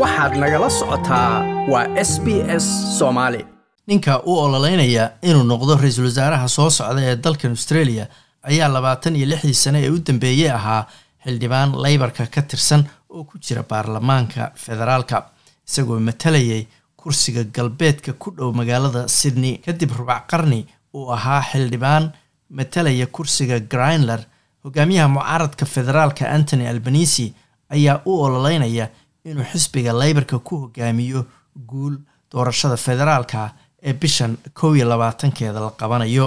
waxaad nagala socotaa waa s b s soomaali. Ninka u ololeynaya inuu noqdo ra'iisul wasaaraha soo socda ee dalkan australia ayaa labaatan iyo lixdii sane ee u dambeeyey ahaa xildhibaan leybarka ka tirsan oo ku jira baarlamaanka federaalka isagoo matalayay kursiga galbeedka ku dhow magaalada sydney. Kadib rubac qarni uu ahaa xildhibaan matalaya kursiga grindler hogaamiyaha mucaaradka federaalka antony albanisi ayaa u ololeynaya inuu xisbiga leybarka ku hogaamiyo guul doorashada federaalka ee bishan kow iyo labaatankeeda la qabanayo.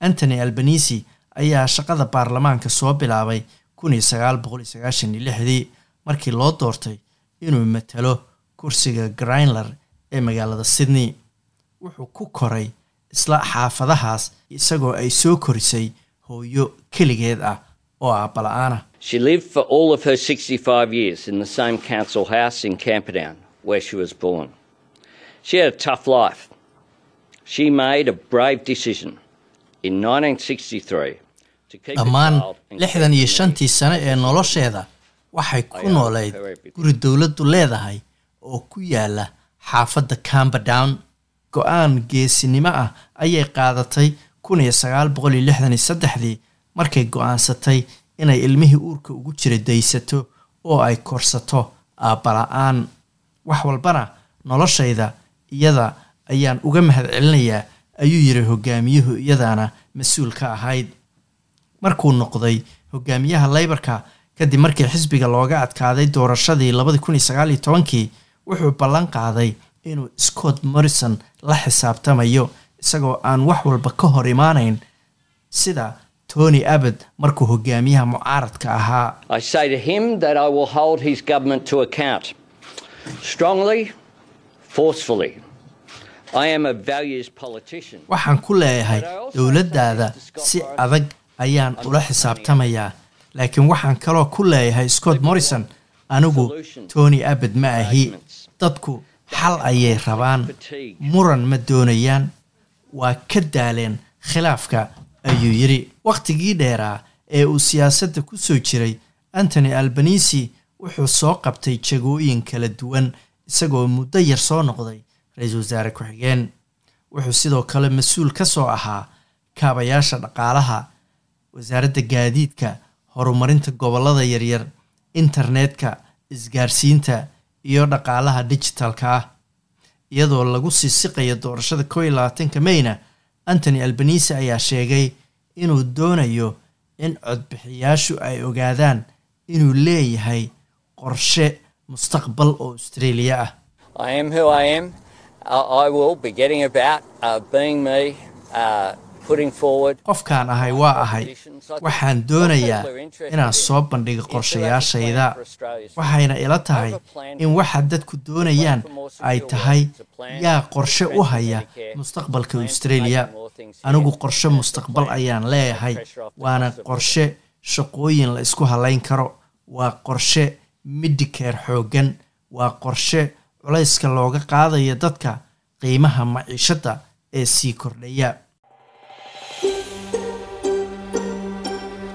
Antony albanisi ayaa shaqada baarlamaanka soo bilaabay kun iyo sagaal boqol iyo sagaashan iyo lixdii markii loo doortay inuu matalo kursiga grindler ee magaalada sydney. Wuxuu ku koray isla xaafadahaas isagoo ay soo korisay hooyo keligeed ah oo aabala-aanah She lived for all of her 65 years in the same council house in Camperdown, where she was born. She had a tough life. She made a brave decision in 1963 to keep dhammaan lixdan iyo shantii sane ee nolosheeda waxay ku nooleyd guri dowladdu leedahay oo ku yaalla xaafadda camberdown go'aan geesinimo ah ayay qaadatay kun iyo sagaal boqol iyo lixdan iyo saddexdii markay go'aansatay inay ilmihii uurka ugu jira daysato oo ay korsato aabbala-aan wax walbana noloshayda iyada ayaan uga mahad celinayaa ayuu yiri hogaamiyuhu iyadaana mas'uul ka ahayd. Markuu noqday hogaamiyaha leybarka kadib markii xisbiga looga adkaaday doorashadii labadi kun iyo sagaal iyo tobankii wuxuu ballan qaaday inuu scott morrison la xisaabtamayo isagoo aan wax walba ka hor imaanayn. Sida tony abbott markuu hogaamiyaha mucaaradka ahaa. I say to him that I will hold his government to account strongly, forcefully. I am a values politician. waxaan ku leeyahay dowladdaada si adag ayaan ula xisaabtamayaa laakiin waxaan kaloo ku leeyahay scott morrison anigu tony abbott ma ahi. dadku xal ayay rabaan. muran ma doonayaan. Waa ka daaleen khilaafka ayuu yidhi wakhtigii dheeraa ee uu siyaasadda ku soo jiray antony albanisi wuxuu soo qabtay jagooyin kala duwan isagoo muddo yar soo noqday ra'iisul wasaare ku-xigeen. Wuxuu sidoo kale mas'uul ka soo ahaa kaabayaasha dhaqaalaha wasaaradda gaadiidka horumarinta gobollada yaryar internetka isgaarsiinta iyo dhaqaalaha digitalka ah. Iyadoo lagu sii siqayo doorashada kow iyo labaatanka meyna antony albanisi ayaa sheegay inuu doonayo in codbixiyaashu ay ogaadaan inuu leeyahay qorshe mustaqbal oo australia ah I am who I am. I, will be getting about uh, being me, uh. Qofkaan ahay waa ahay. Waxaan doonayaa inaan soo bandhigo qorshayaashayda. Waxayna ila tahay in waxa dadku doonayaan ay tahay yaa qorshe u haya mustaqbalka australia. Anigu qorshe mustaqbal ayaan leeyahay waana qorshe shaqooyin la isku halayn karo. Waa qorshe midikeer xooggan. Waa qorshe culayska looga qaadayo dadka qiimaha maciishadda ee sii kordhaya